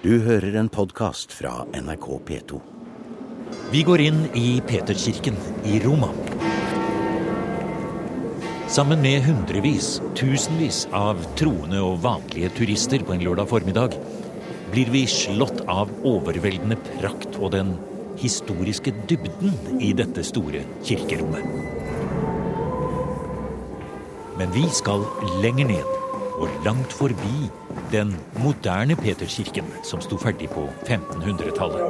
Du hører en podkast fra NRK P2. Vi går inn i Peterkirken i Roma. Sammen med hundrevis, tusenvis av troende og vanlige turister på en lørdag formiddag blir vi slått av overveldende prakt og den historiske dybden i dette store kirkerommet. Men vi skal lenger ned og langt forbi den moderne Peterskirken som sto ferdig på 1500-tallet.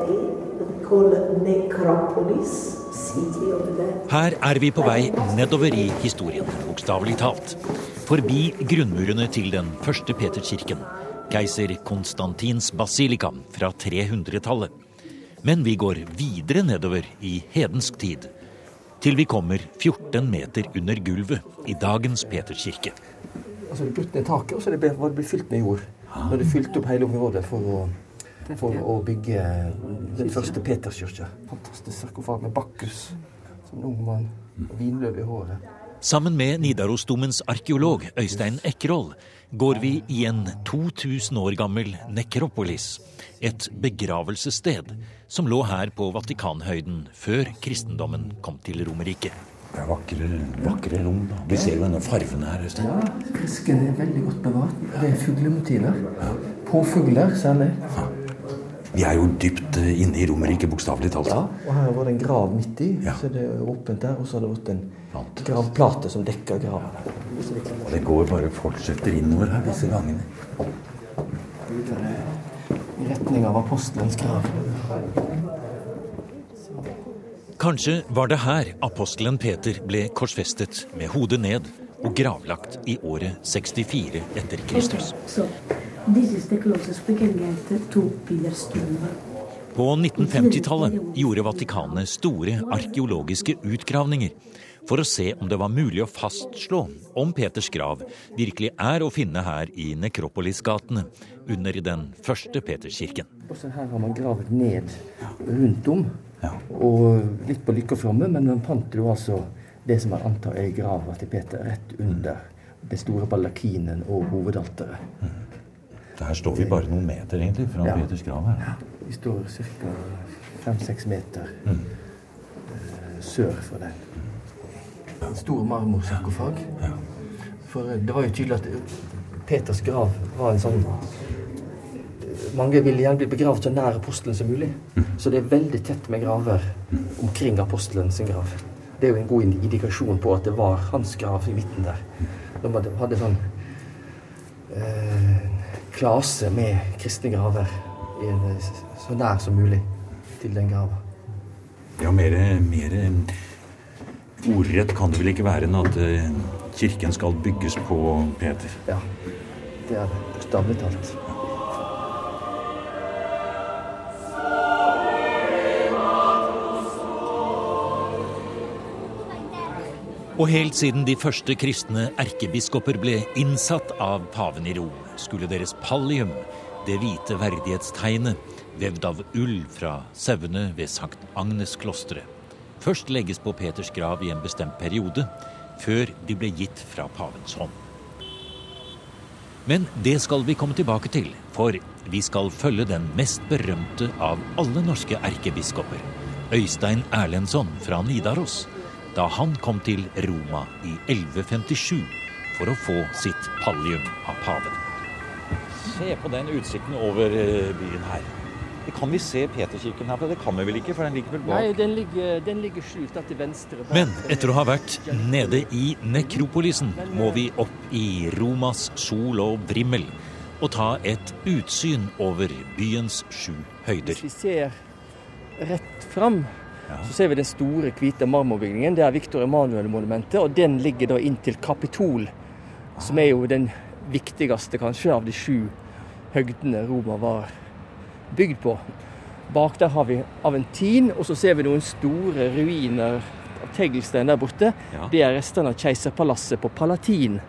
Her er vi på vei nedover i historien, bokstavelig talt. Forbi grunnmurene til den første Peterskirken, keiser Konstantins basilika fra 300-tallet. Men vi går videre nedover i hedensk tid, til vi kommer 14 meter under gulvet i dagens Peterkirke. Altså det brutt ned taket, og så var det blitt fylt med jord. Når det fylte opp hele området for å, for å bygge den første Peterskirka. Fantastisk sarkofag med Bakkus som en ung mann og vinløv i håret. Sammen med Nidarosdomens arkeolog Øystein Ekroll går vi i en 2000 år gammel nekropolis. Et begravelsessted som lå her på Vatikanhøyden før kristendommen kom til Romerriket. Det er vakre, vakre rom. da. Vi ser jo denne farvene her. Øystein. Ja, frisken er veldig godt bevart. Det er fuglemotiver. Påfugler særlig. Ja. Vi er jo dypt eh, inne i Romerike, bokstavelig talt. Ja, og her var det en grav midt i. Ja. Så det er åpent der. Og så har det vært en gravplate som dekker graven. Og det går bare fortsetter innover her, disse gangene. I retning av apostelens grav. Kanskje var det her apostelen Peter ble korsfestet med hodet ned og gravlagt i året 64 etter Kristus. På 1950-tallet gjorde Vatikanet store arkeologiske utgravninger for å se om det var mulig å fastslå om Peters grav virkelig er å finne her i Nekropolisgatene under den første Peterskirken. Og så her har man gravd ned rundt om, og litt på lykkefromme, men han fant jo altså det som han antar er grava til Peter, rett under den store ballakinen og hovedalteret. Her står vi bare noen meter egentlig fra Ja. Peters grav. her. Ja, Vi står ca. fem-seks meter mm. sør for den. En stor marmorsarkofag. For eh, det var jo tydelig at eh, Peters grav var en sånn Mange vil gjerne bli begravd så nær apostelen som mulig. Så det er veldig tett med graver omkring apostelen sin grav. Det er jo en god indikasjon på at det var hans grav i midten der. De hadde, sånn eh, klase med kristne graver i en, eh, så nær som mulig til den grava. Ja, mer, mer ordrett kan det vel ikke være enn at eh, kirken skal bygges på Peter. Ja, det er det. Bokstavelig talt. Og helt siden de første kristne erkebiskoper ble innsatt av paven i Rom, skulle deres pallium, det hvite verdighetstegnet, vevd av ull fra sauene ved Sankt Agnes-klosteret, først legges på Peters grav i en bestemt periode, før de ble gitt fra pavens hånd. Men det skal vi komme tilbake til, for vi skal følge den mest berømte av alle norske erkebiskoper, Øystein Erlendsson fra Nidaros, da han kom til Roma i 1157 for å få sitt pallium av paven. Se på den utsikten over eh, byen her. Kan vi se Peterkirken herfra? Det kan vi vel ikke, for den ligger vel bak? Nei, den ligger, den ligger skjult til venstre. bak Men etter å ha vært nede i nekropolisen, må vi opp i Romas sol og vrimmel og ta et utsyn over byens sju høyder. Hvis vi ser rett fram, så ser vi den store, hvite marmorbygningen. Det er Victor Emanuel-monumentet, og den ligger da inntil Kapitol, som er jo den viktigste kanskje av de sju høgdene Roma var bygd på. Bak der har vi Aventin, og så ser vi noen store ruiner av teglstein der borte. Ja. Det er restene av keiserpalasset på Palatin.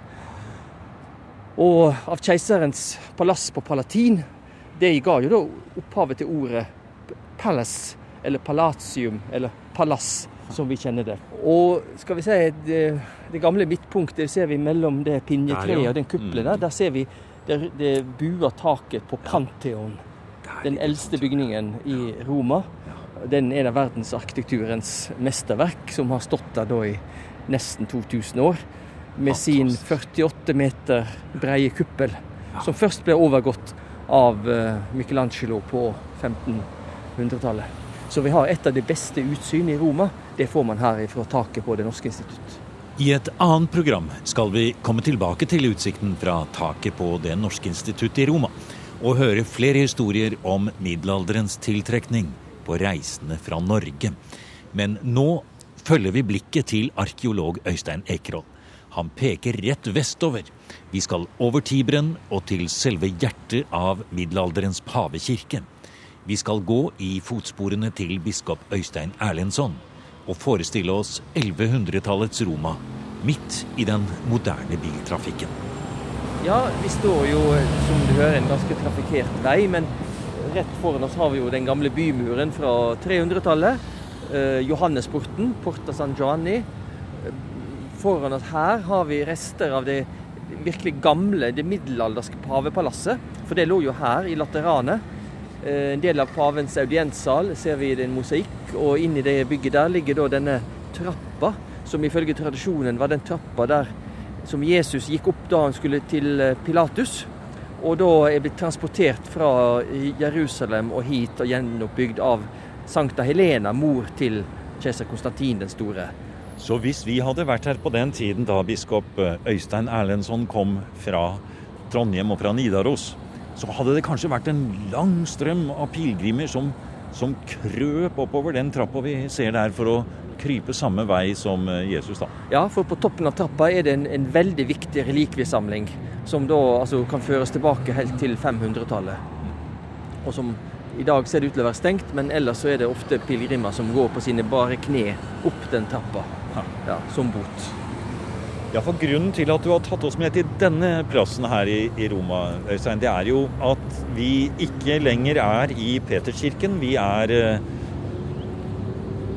Og av keiserens palass på Palatin, det ga jo da opphavet til ordet palace, eller palatium, eller palass, som vi kjenner det. Og skal vi si, det, det gamle midtpunktet ser vi mellom det pinjetreet og den kuppelen Mm. der. Der ser vi det, det buer taket på Pantheon. Den eldste bygningen i Roma. Den er en av verdensarkitekturens mesterverk, som har stått der da i nesten 2000 år. Med sin 48 meter breie kuppel, som først ble overgått av eh, Michelangelo på 1500-tallet. Så vi har et av de beste utsyn i Roma. Det får man her fra taket på Det norske institutt. I et annet program skal vi komme tilbake til utsikten fra taket på Det norske institutt i Roma, og høre flere historier om middelalderens tiltrekning på reisende fra Norge. Men nå følger vi blikket til arkeolog Øystein Ekerhold. Han peker rett vestover. Vi skal over Tiberen og til selve hjertet av middelalderens pavekirke. Vi skal gå i fotsporene til biskop Øystein Erlendsson og forestille oss 1100-tallets Roma midt i den moderne biltrafikken. Ja, vi står jo, som du hører, en ganske trafikkert vei, men rett foran oss har vi jo den gamle bymuren fra 300-tallet. Eh, Johannesporten, Porta San Giovanni. Foran oss her har vi rester av det virkelig gamle, det middelalderske pavepalasset. For det lå jo her, i Laterane. Eh, en del av pavens audienssal ser vi en mosaikk, og inni det bygget der ligger da denne trappa, som ifølge tradisjonen var den trappa der som Jesus gikk opp da han skulle til eh, Pilatus. Og da er blitt transportert fra Jerusalem og hit og gjenoppbygd av Sankta Helena, mor til keiser Konstantin den store. Så hvis vi hadde vært her på den tiden da biskop eh, Øystein Erlendsson kom fra Trondheim og fra Nidaros, så hadde det kanskje vært en lang strøm av pilegrimer som, som krøp oppover den trappa vi ser der, for å krype samme vei som eh, Jesus, da. Ja, for på toppen av trappa er det en, en veldig viktig relikviesamling, som da altså, kan føres tilbake helt til 500-tallet. Og som i dag ser det ut til å være stengt, men ellers så er det ofte pilegrimer som går på sine bare kne opp den trappa ja, som bot. Ja, for Grunnen til at du har tatt oss med til denne plassen her i, i Roma, Øystein, det er jo at vi ikke lenger er i Peterskirken. Vi er uh,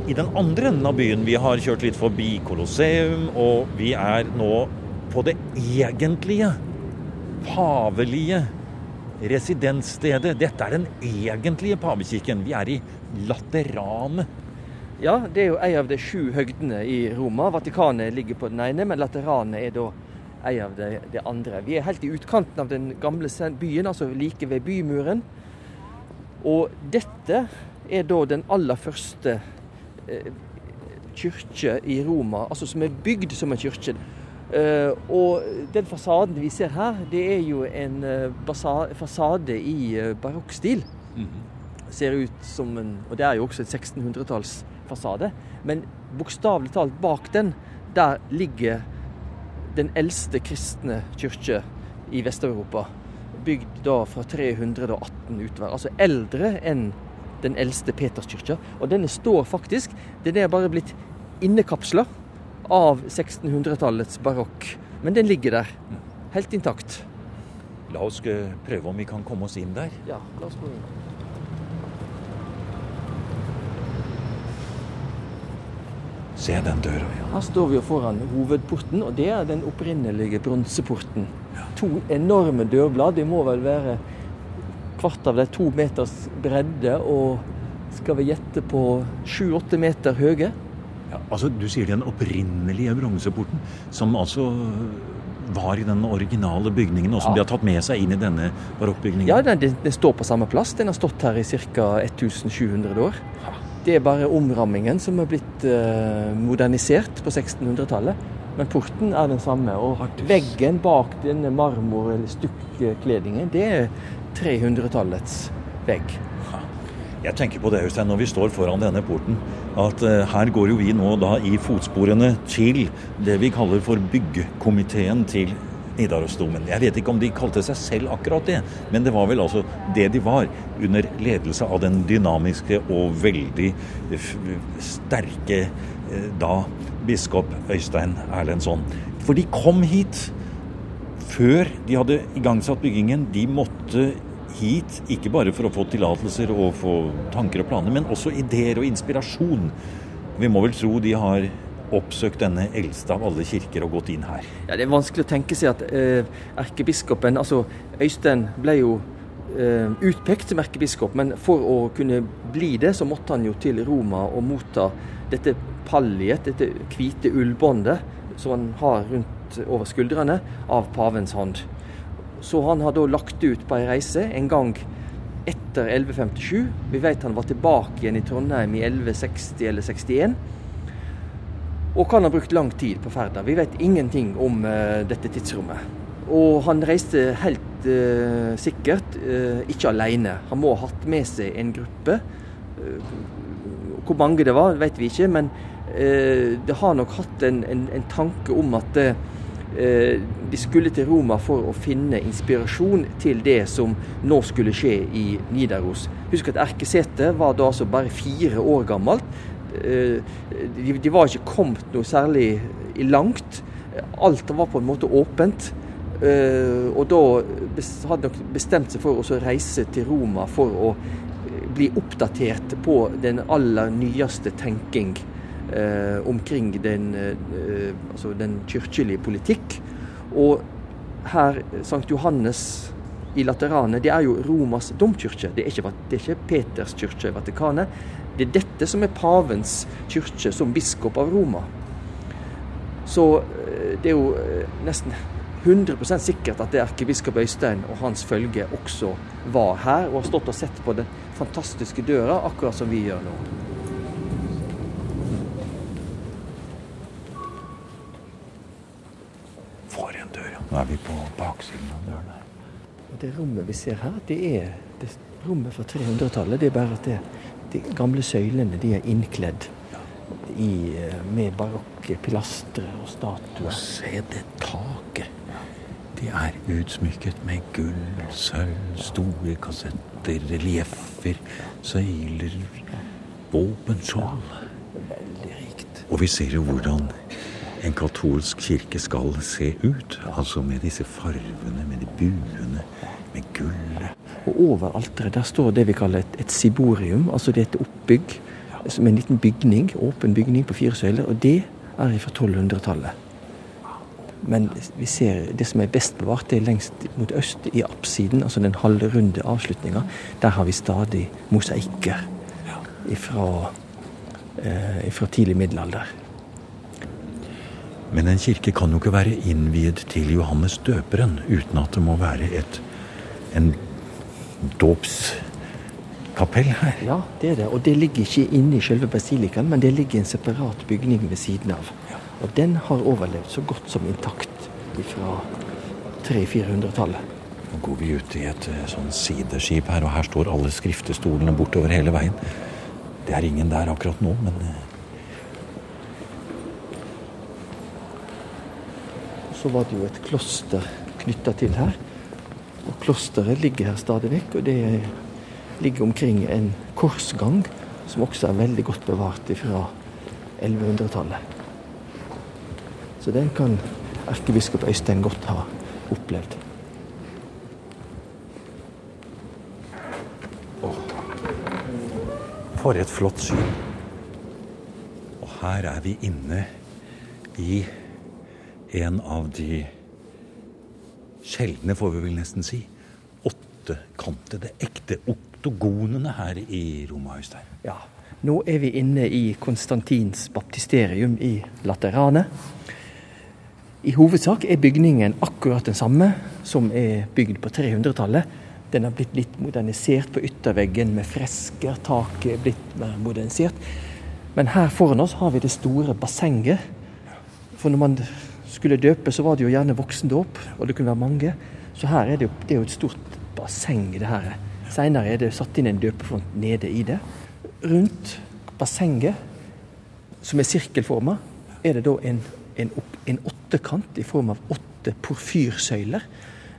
i den andre enden av byen. Vi har kjørt litt forbi Colosseum, og vi er nå på det egentlige, pavelige residensstedet. Dette er den egentlige pavekirken. Vi er i Laterane. Ja, det er jo en av de sju høgdene i Roma. Vatikanet ligger på den ene, men Lateranet er da en av de, de, andre. Vi er helt i utkanten av den gamle byen, altså like ved bymuren. Og dette er da den aller første eh, kirke i Roma, altså som er bygd som en kirke. Eh, og den fasaden vi ser her, det er jo en uh, fasade i uh, barokkstil. Mm -hmm. Ser ut som en Og det er jo også et 1600-talls fasade. Men bokstavelig talt bak den, der ligger den eldste kristne kirke i Vest-Europa. Bygd da fra 318 utover. Altså eldre enn den eldste Peterskirka. Og denne står faktisk Den er bare blitt innekapsla av 1600-tallets barokk. Men den ligger der. Helt intakt. La oss prøve om vi kan komme oss inn der. Ja, la oss gå inn. Se den døra. Ja. Her står vi jo foran hovedporten, og det er den opprinnelige bronseporten. Ja. To enorme dørblad. De må vel være kvart av de to meters bredde og skal vi gjette på sju-åtte meter høye. Ja, altså Du sier den opprinnelige bronseporten, som altså var i den originale bygningen, og som ja. de har tatt med seg inn i denne barokkbygningen? Ja, den, den, står på samme plass. Den har stått her i ca. 1700 år. Ja. Det er bare omrammingen som er blitt uh, modernisert på 1600-tallet. Men porten er den samme. Og veggen bak denne marmor- eller stukkekledningen, det er 300-tallets vegg. Jeg tenker på det, Øystein, når vi står foran denne porten, at uh, her går jo vi nå da i fotsporene til det vi kaller for byggekomiteen til Nidarosdomen. Jeg vet ikke om de kalte seg selv akkurat det, men det var vel altså det de var, under ledelse av den dynamiske og veldig sterke eh, da biskop Øystein Erlendsson. For de kom hit før de hadde igangsatt byggingen. De måtte hit ikke bare for å få tillatelser og få tanker og planer, men også ideer og inspirasjon. Vi må vel tro de har oppsøkt denne eldste av alle kirker og gått inn her? Ja, Det er vanskelig å tenke seg at eh, erkebiskopen, altså Øystein, ble jo eh, utpekt som erkebiskop, men for å kunne bli det, så måtte han jo til Roma og motta dette palliet, dette hvite ullbåndet som han har rundt over skuldrene, av pavens hånd. Så han har da lagt ut på ei reise en gang etter 1157. Vi vet han var tilbake igjen i Trondheim i 1160 eller 61. Og kan ha brukt lang tid på ferda. Vi vet ingenting om uh, dette tidsrommet. Og han reiste helt uh, sikkert uh, ikke alene. Han må ha hatt med seg en gruppe. hvor mange det var, vet vi ikke, men det har nok hatt en, en, en tanke om at de skulle til Roma for å finne inspirasjon til det som nå skulle skje i Nidaros. Husk at Erkesete var da altså bare fire år gammelt. De, de var ikke kommet noe særlig langt. Alt var på en måte åpent. Uh, og da hadde de bestemt seg for å reise til Roma for å eh, bli oppdatert på den aller nyeste tenking omkring den, altså den kirkelige politikk. Og her, Sankt Johannes i Lateranet, det er jo Romas domkirke. Det er ikke, det er ikke Peters kirke i Vatikanet. Det er dette som er pavens kirke som biskop av Roma. Så det er jo nesten 100% sikkert at det er erkebiskop Øystein og hans følge også var her og har stått og sett på den fantastiske døra, akkurat som vi gjør nå. For en dør, ja. Nå er vi på baksiden av døren her. Det rommet vi ser her, det er det rommet fra 300-tallet. Det er bare at det, de gamle søylene de er innkledd i, eh, med barokke pilastre og statuer. Og se det taket! De er utsmykket med gull, sølv, store kassetter, relieffer, søyler, våpenskjold. Veldig rikt. Og vi ser jo hvordan en katolsk kirke skal se ut. Altså med disse farvene, med de buene, med gullet. Og over alteret der står det vi kaller et, et siborium. Altså det er et oppbygg som en liten bygning, åpen bygning på fire søyler. Og det er fra 1200-tallet. Men vi ser det som er best bevart, det er lengst mot øst, i apsiden, altså den halvrunde avslutninga. Der har vi stadig mosaikker fra, eh, tidlig middelalder. Men en kirke kan jo ikke være innviet til Johannes døperen uten at det må være et, en dåpskapell her. Ja, det er det. Og det ligger ikke inne i selve basilikaen, men det ligger i en separat bygning ved siden av. Og den har overlevd så godt som intakt fra 300-400-tallet. Nå går vi ut i et eh, sånn sideskip her, og her står alle skriftestolene bortover hele veien. Det er ingen der akkurat nå, men eh, Så var det jo et kloster knytta til her. Og klosteret ligger her stadig vekk, og det ligger omkring en korsgang som også er veldig godt bevart fra 1100-tallet. Så den kan erkebiskop Øystein godt ha opplevd. Oh. For et flott syn. Og her er vi inne i en av de sjeldne, får vi vel nesten si, åttekantede, ekte oktogonene her i Roma, Øystein. Ja. Nå er vi inne i Konstantins baptisterium i Laterane. I hovedsak er bygningen akkurat den samme som er bygd på 300-tallet. Den har blitt litt modernisert på ytterveggen med fresker. Taket er blitt mer modernisert. Men her foran oss har vi det store bassenget. For når man skulle døpe, så var det jo gjerne voksendåp, og det kunne være mange. Så her er det jo, det er jo et stort basseng, det her. Seinere er det satt inn en døpefront nede i det. Rundt bassenget, som er sirkelforma, er det da en, en, en åttekant i form av åtte porfyrsøyler.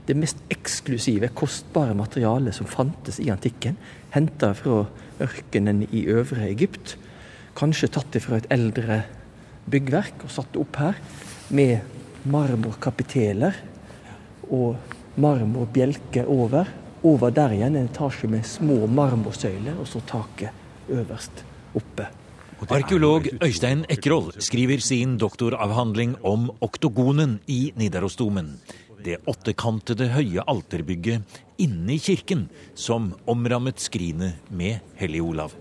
Det mest eksklusive, kostbare materialet som fantes i antikken. Henta fra ørkenen i øvre Egypt. Kanskje tatt fra et eldre byggverk og satt opp her. Med marmorkapiteler og marmorbjelker over. Over der igjen en etasje med små marmorsøyler, og så taket øverst oppe. Arkeolog Øystein Ekroll skriver sin doktoravhandling om oktogonen i Nidarosdomen. det åttekantede høye alterbygget inne i kirken som omrammet skrinet med Hellig Olav.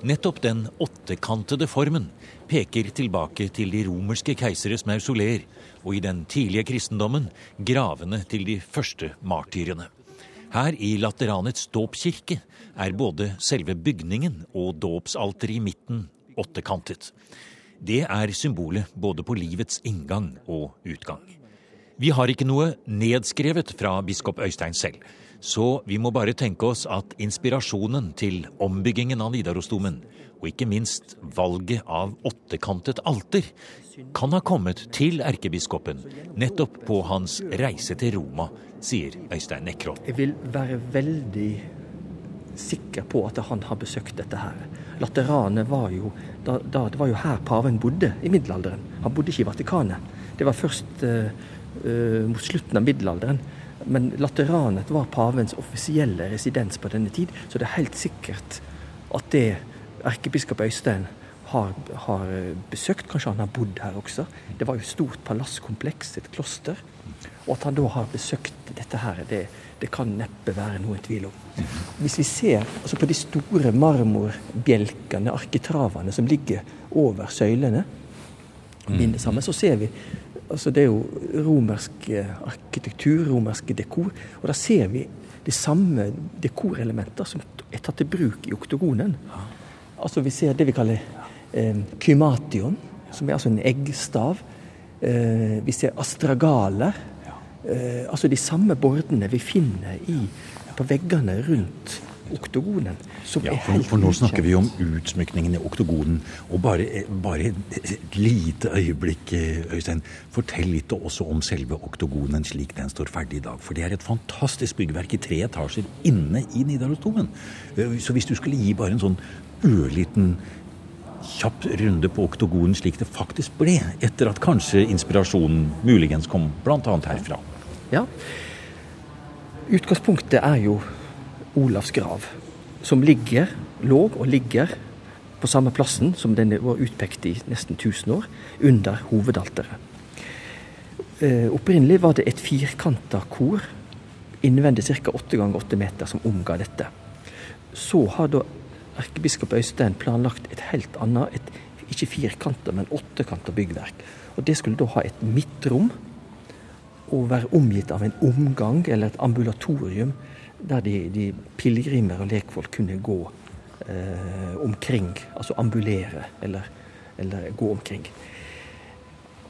Nettopp den åttekantede formen peker tilbake til de romerske keiseres mausoleer, og i den tidlige kristendommen gravene til de første martyrene. Her i Lateranets dåpskirke er både selve bygningen og dåpsalteret i midten åttekantet. Det er symbolet både på livets inngang og utgang. Vi har ikke noe nedskrevet fra biskop Øystein selv, så vi må bare tenke oss at inspirasjonen til ombyggingen av Nidarosdomen, og ikke minst valget av åttekantet alter, kan ha kommet til erkebiskopen nettopp på hans reise til Roma, sier Øystein Nekroll. Jeg vil være veldig sikker på at han har besøkt dette her. Lateranet var jo da, da, Det var jo her paven bodde i middelalderen. Han bodde ikke i Vatikanet. Det var først uh, uh, mot slutten av middelalderen. Men Lateranet var pavens offisielle residens på denne tid, så det er helt sikkert at det erkebiskop Øystein har, har, besøkt. Kanskje han har bodd her også. Det var jo et stort palasskompleks, et kloster. Og at han da har besøkt dette her, det, det kan neppe være noen tvil om. Hvis vi ser altså på de store marmorbjelkene, arkitravene, som ligger over søylene, binder sammen, så ser vi altså Det er jo romersk arkitektur, romerske dekor. Og da ser vi de samme dekorelementer som er tatt til bruk i oktogonen. Altså Vi ser det vi kaller eh, kymation, som er altså en eggstav. Eh, vi ser astragaler. Eh, altså de samme bordene vi finner i, på veggene rundt oktogonen. Ja, for, nå snakker vi om utsmykningen i oktogonen. Og bare, bare, et lite øyeblikk, Øystein. Fortell litt også om selve oktogonen slik den står ferdig i dag. For det er et fantastisk byggverk i tre etasjer inne i Nidarosdomen. Så hvis du skulle gi bare en sånn ørliten kjapp runde på oktogonen slik det faktisk ble, etter at kanskje inspirasjonen muligens kom bl.a. herfra. Ja. Utgangspunktet er jo Olavs grav, som ligger, lå og ligger på samme plassen som den var utpekt i nesten 1000 år, under hovedalteret. Eh, opprinnelig var det et firkanta kor innvendig ca. 8 ganger 8 meter som omga dette. Så har da erkebiskop Øystein planlagt et helt annet, et, ikke firkanta, men åttekanta byggverk. Og Det skulle da ha et midtrom og være omgitt av en omgang, eller et ambulatorium, der de, de pilegrimer og lekfolk kunne gå eh, omkring. Altså ambulere, eller, eller gå omkring.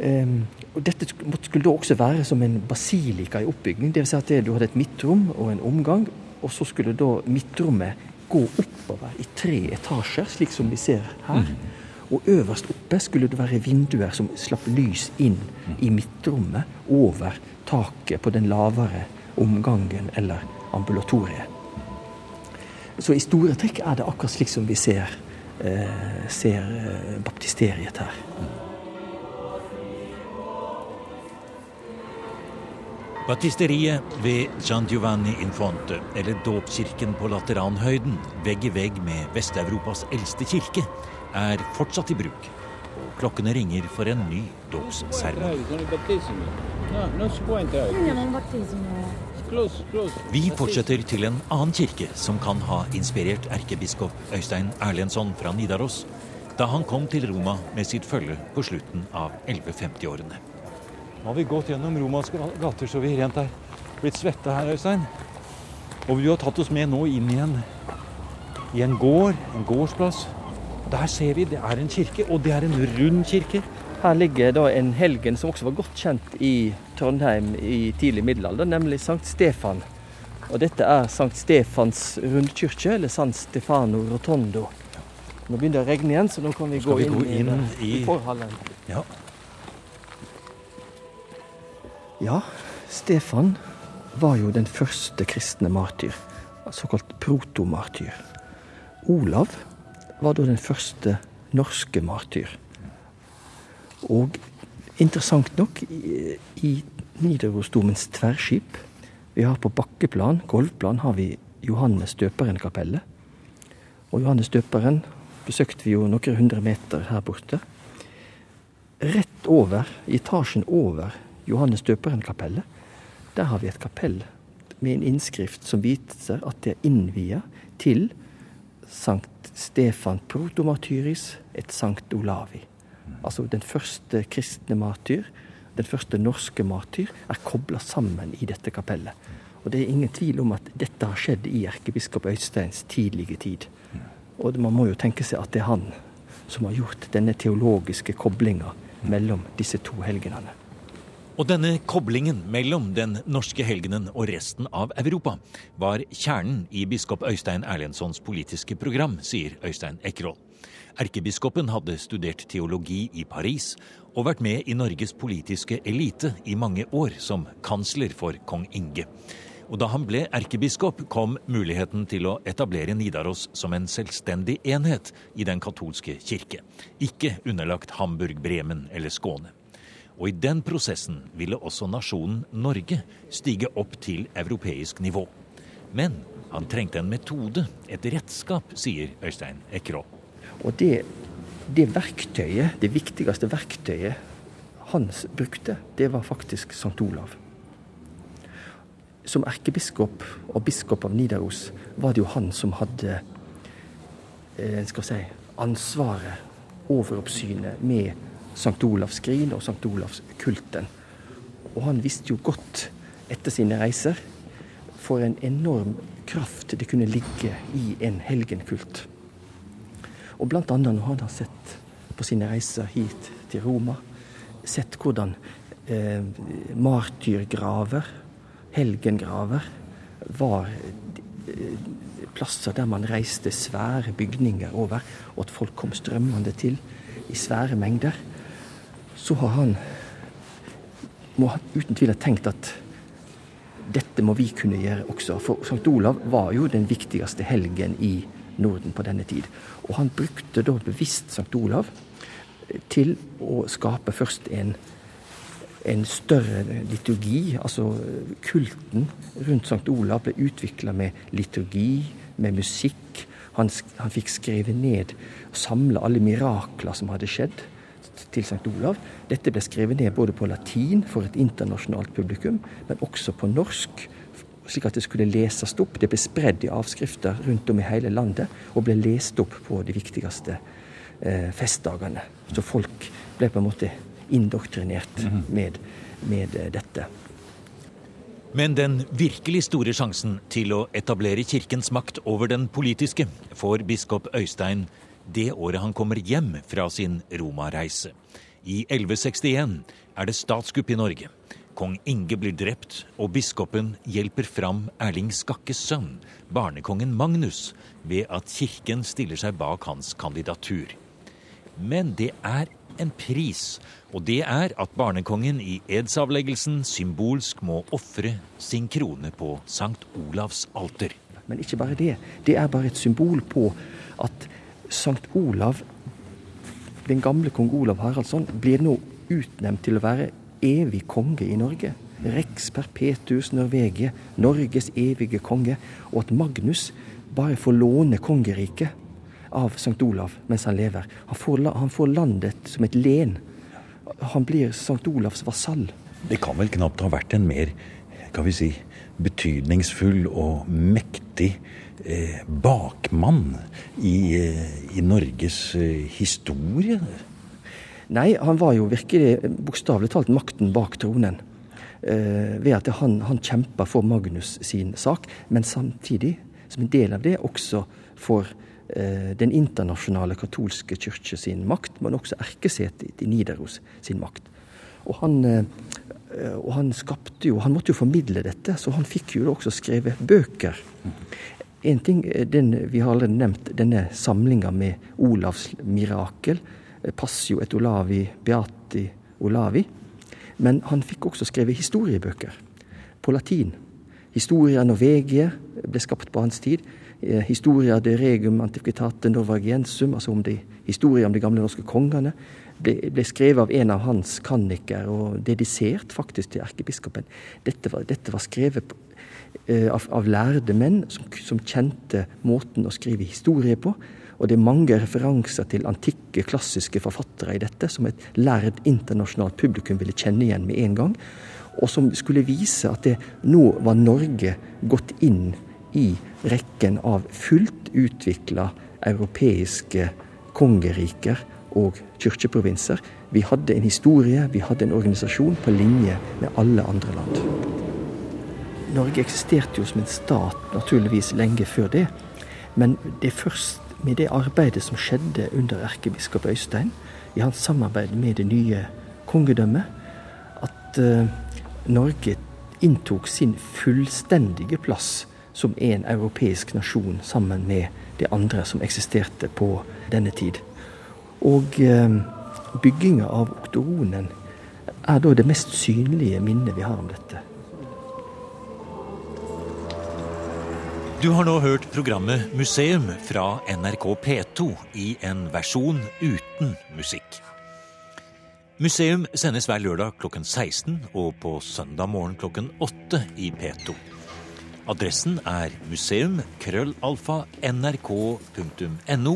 Um, og Dette skulle da også være som en basilika i oppbygging. Dvs. Si at det, du hadde et midtrom og en omgang, og så skulle da midtrommet gå oppover i tre etasjer, slik som vi ser her. Mm. Og øverst oppe skulle det være vinduer som slapp lys inn i midtrommet over taket på den lavere omgangen eller ambulatoriet. Så i store trekk er det akkurat slik som vi ser, eh, ser eh, baptisteriet her. Baptisteriet ved Gian Giovanni Infante, eller dåpskirken på Lateranhøyden, vegg i vegg med Vest-Europas eldste kirke, er fortsatt i bruk. Og klokkene ringer for en ny dåpsseremoni. Vi fortsetter til en annen kirke som kan ha inspirert erkebiskop Øystein Erlendsson fra Nidaros da han kom til Roma med sitt følge på slutten av 1150-årene. Nå har vi gått gjennom Romas gater så vi rent er blitt svette her, Øystein. Og vi har tatt oss med nå inn i en, i en gård, en gårdsplass. Der ser vi det er en kirke, og det er en rund kirke. Her ligger da en helgen som også var godt kjent i Trondheim i tidlig middelalder, nemlig Sankt Stefan. Og dette er Sankt Stefans rundkirke, eller San Stefano Rotondo. Nå begynner det å regne igjen, så nå kan vi, gå, vi inn gå, inn, i, i forhallen. Ja. Ja, Stefan var jo den første kristne martyr, såkalt protomartyr. Olav var da den første norske martyr. Og interessant nok, i, Nidarosdomens tverrskip Vi har på bakkeplan, golvplan, har vi Johannes døperen-kapellet. Og Johannes døperen besøkte vi jo noen hundre meter her borte. Rett over, i etasjen over Johannes døperen-kapellet, Der har vi et kapell med en innskrift som viser at det er innvia til Sankt Stefan Protomartyris et Sankt Olavi. Altså den første kristne martyr, den første norske martyr, er kobla sammen i dette kapellet. Og det er ingen tvil om at dette har skjedd i erkebiskop Øysteins tidlige tid. Og man må jo tenke seg at det er han som har gjort denne teologiske koblinga mellom disse to helgenene. Og denne koblingen mellom den norske helgenen og resten av Europa var kjernen i biskop Øystein Erlendsons politiske program, sier Øystein Ekroll. Erkebiskopen hadde studert teologi i Paris og vært med i Norges politiske elite i mange år som kansler for kong Inge. Og da han ble erkebiskop, kom muligheten til å etablere Nidaros som en selvstendig enhet i den katolske kirke, ikke underlagt Hamburg, Bremen eller Skåne. Og i den prosessen ville også nasjonen Norge stige opp til europeisk nivå. Men han trengte en metode, et redskap, sier Øystein Ekrå. Og det, det verktøyet, det viktigste verktøyet Hans brukte, det var faktisk St. Olav. Som erkebiskop og biskop av Nidaros var det jo han som hadde eh, skal si, ansvaret, overoppsynet, med St. Olavs skrin og St. Olavs kulten. Og han visste jo godt etter sine reiser for en enorm kraft det kunne ligge i en helgenkult. Og annet når han har sett på sine reiser hit til Roma, sett hvordan eh, martyrgraver, helgengraver, var eh, plasser der man reiste svære bygninger over, og at folk kom strømmende til i svære mengder så har han må uten tvil ha tenkt at dette må vi kunne gjøre også. For St. Olav var jo den viktigste helgen i Norden på denne tid. Og han brukte da bevisst St. Olav til å skape først en, en større liturgi. Altså kulten rundt St. Olav ble utvikla med liturgi, med musikk. Han, han fikk skrevet ned og samla alle mirakler som hadde skjedd til St. Olav. Dette ble skrevet ned både på latin for et internasjonalt publikum, men også på norsk, slik at det skulle leses opp. Det ble spredd i avskrifter rundt om i hele landet, og ble lest opp på de viktigste eh, festdagene. Så folk ble på en måte indoktrinert mhm. med, med eh, dette. Men den virkelig store sjansen til å etablere kirkens makt over den politiske får biskop Øystein det året han kommer hjem fra sin Roma-reise. I 1161 er det statskupp i Norge. Kong Inge blir drept, og biskopen hjelper fram Erling Skakkes sønn, barnekongen Magnus, ved at kirken stiller seg bak hans kandidatur. Men det er en pris, og det er at barnekongen i edsavleggelsen symbolsk må ofre sin krone på Sankt Olavs alter. Men ikke bare det. Det er bare et symbol på at Sankt Olav, den gamle kong Olav Haraldsson, blir nå utnevnt til å være evig konge i Norge. Rex perpetus Norvegie, Norges evige konge. Og at Magnus bare får låne kongeriket av Sankt Olav mens han lever. Han får, han får landet som et len. Han blir Sankt Olavs vasall. Det kan vel knapt ha vært en mer kan vi si, betydningsfull og mektig eh, bakmann i, eh, i Norges eh, historie? Nei, han var jo virkelig bokstavelig talt makten bak tronen. Eh, ved at han, han kjempa for Magnus sin sak, men samtidig, som en del av det, også for eh, den internasjonale katolske kirke sin makt, men også erkesetet i Nidaros sin makt. Og han, eh, og han skapte jo Han måtte jo formidle dette, så han fikk jo også skrevet bøker. En ting, eh, den, Vi har allerede nevnt denne samlinga med Olavs mirakel. Eh, Passio et Olavi beati Olavi. Men han fikk også skrevet historiebøker på latin. Historia Norvegia ble skapt på hans tid. Eh, historia de regum antiquitate norvagiensum, altså om de, historia om de gamle norske kongene, ble, ble, skrevet av en av hans kanniker og dedisert faktisk til erkebiskopen. Dette var, dette var skrevet på Eh, av, av, lærde menn som, som, kjente måten å skrive historie på. Og det er mange referanser til antikke, klassiske forfattere i dette, som et lærd internasjonalt publikum ville kjenne igjen med en gang. og som skulle vise at det, nå var Norge gått inn rekken av fullt utvikla europeiske kongeriker og kirkeprovinser. Vi hadde en historie, vi hadde en organisasjon på linje med alle andre land. Norge eksisterte jo som en stat naturligvis lenge før det. Men det er først med det arbeidet som skjedde under erkebiskop Øystein, i hans samarbeid med det nye kongedømmet, at uh, Norge inntok sin fullstendige plass som en europeisk nasjon sammen med de andre som eksisterte på denne tid. Og eh, bygginga av oktoronen er da det mest synlige minnet vi har om dette. Du har nå hørt programmet Museum fra NRK P2 i en versjon uten musikk. Museum sendes hver lørdag klokken 16 og på søndag morgen klokken 8 i P2. Adressen er museum.krøllalfa.nrk.no,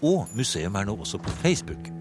og museum er nå også på Facebook.